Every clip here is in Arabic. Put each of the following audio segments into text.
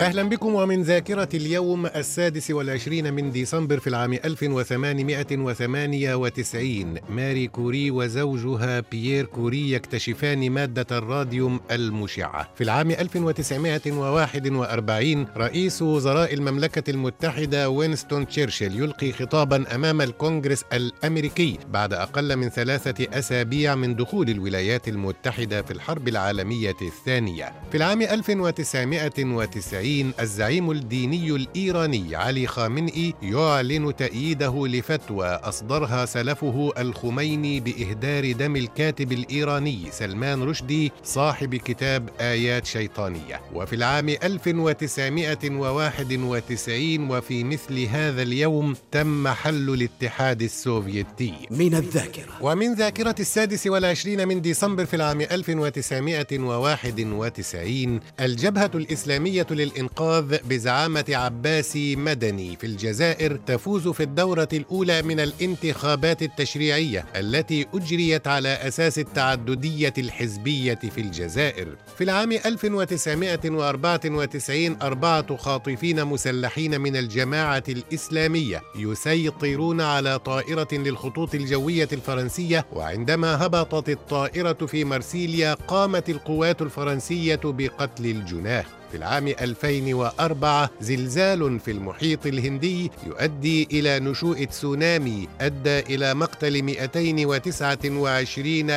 أهلا بكم ومن ذاكرة اليوم السادس والعشرين من ديسمبر في العام 1898 ماري كوري وزوجها بيير كوري يكتشفان مادة الراديوم المشعة في العام 1941 رئيس وزراء المملكة المتحدة وينستون تشرشل يلقي خطابا أمام الكونغرس الأمريكي بعد أقل من ثلاثة أسابيع من دخول الولايات المتحدة في الحرب العالمية الثانية. في العام 1990 العشرين الزعيم الديني الإيراني علي خامنئي يعلن تأييده لفتوى أصدرها سلفه الخميني بإهدار دم الكاتب الإيراني سلمان رشدي صاحب كتاب آيات شيطانية. وفي العام 1991 وفي مثل هذا اليوم تم حل الاتحاد السوفيتي. من الذاكرة. ومن ذاكرة السادس والعشرين من ديسمبر في العام 1991 الجبهة الإسلامية لل الإنقاذ بزعامة عباسي مدني في الجزائر تفوز في الدورة الأولى من الانتخابات التشريعية التي أجريت على أساس التعددية الحزبية في الجزائر. في العام 1994 أربعة خاطفين مسلحين من الجماعة الإسلامية يسيطرون على طائرة للخطوط الجوية الفرنسية وعندما هبطت الطائرة في مرسيليا قامت القوات الفرنسية بقتل الجناه. في العام 2004 زلزال في المحيط الهندي يؤدي إلى نشوء تسونامي أدى إلى مقتل 229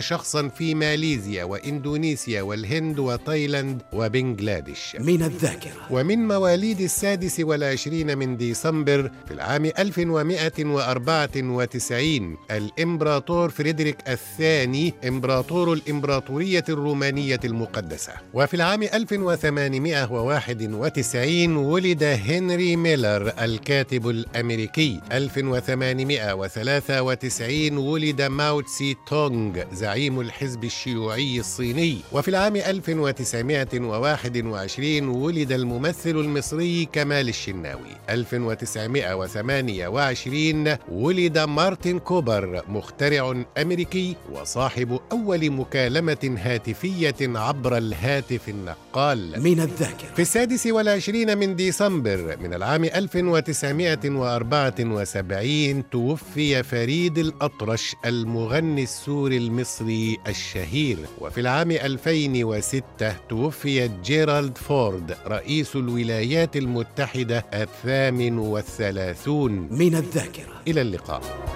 شخصا في ماليزيا وإندونيسيا والهند وتايلاند وبنغلاديش. من الذاكرة. ومن مواليد السادس والعشرين من ديسمبر في العام 1194 الإمبراطور فريدريك الثاني إمبراطور الإمبراطورية الرومانية الرومانية المقدسة. وفي العام 1891 ولد هنري ميلر الكاتب الأمريكي. 1893 ولد ماو تسي تونغ زعيم الحزب الشيوعي الصيني. وفي العام 1921 ولد الممثل المصري كمال الشناوي. 1928 ولد مارتن كوبر مخترع أمريكي وصاحب أول مكالمة هاتفية عبر الهاتف النقال. من الذاكرة. في السادس والعشرين من ديسمبر من العام 1974 توفي فريد الأطرش المغني السوري المصري الشهير. وفي العام 2006 توفي جيرالد فورد رئيس الولايات المتحدة الثامن والثلاثون. من الذاكرة. إلى اللقاء.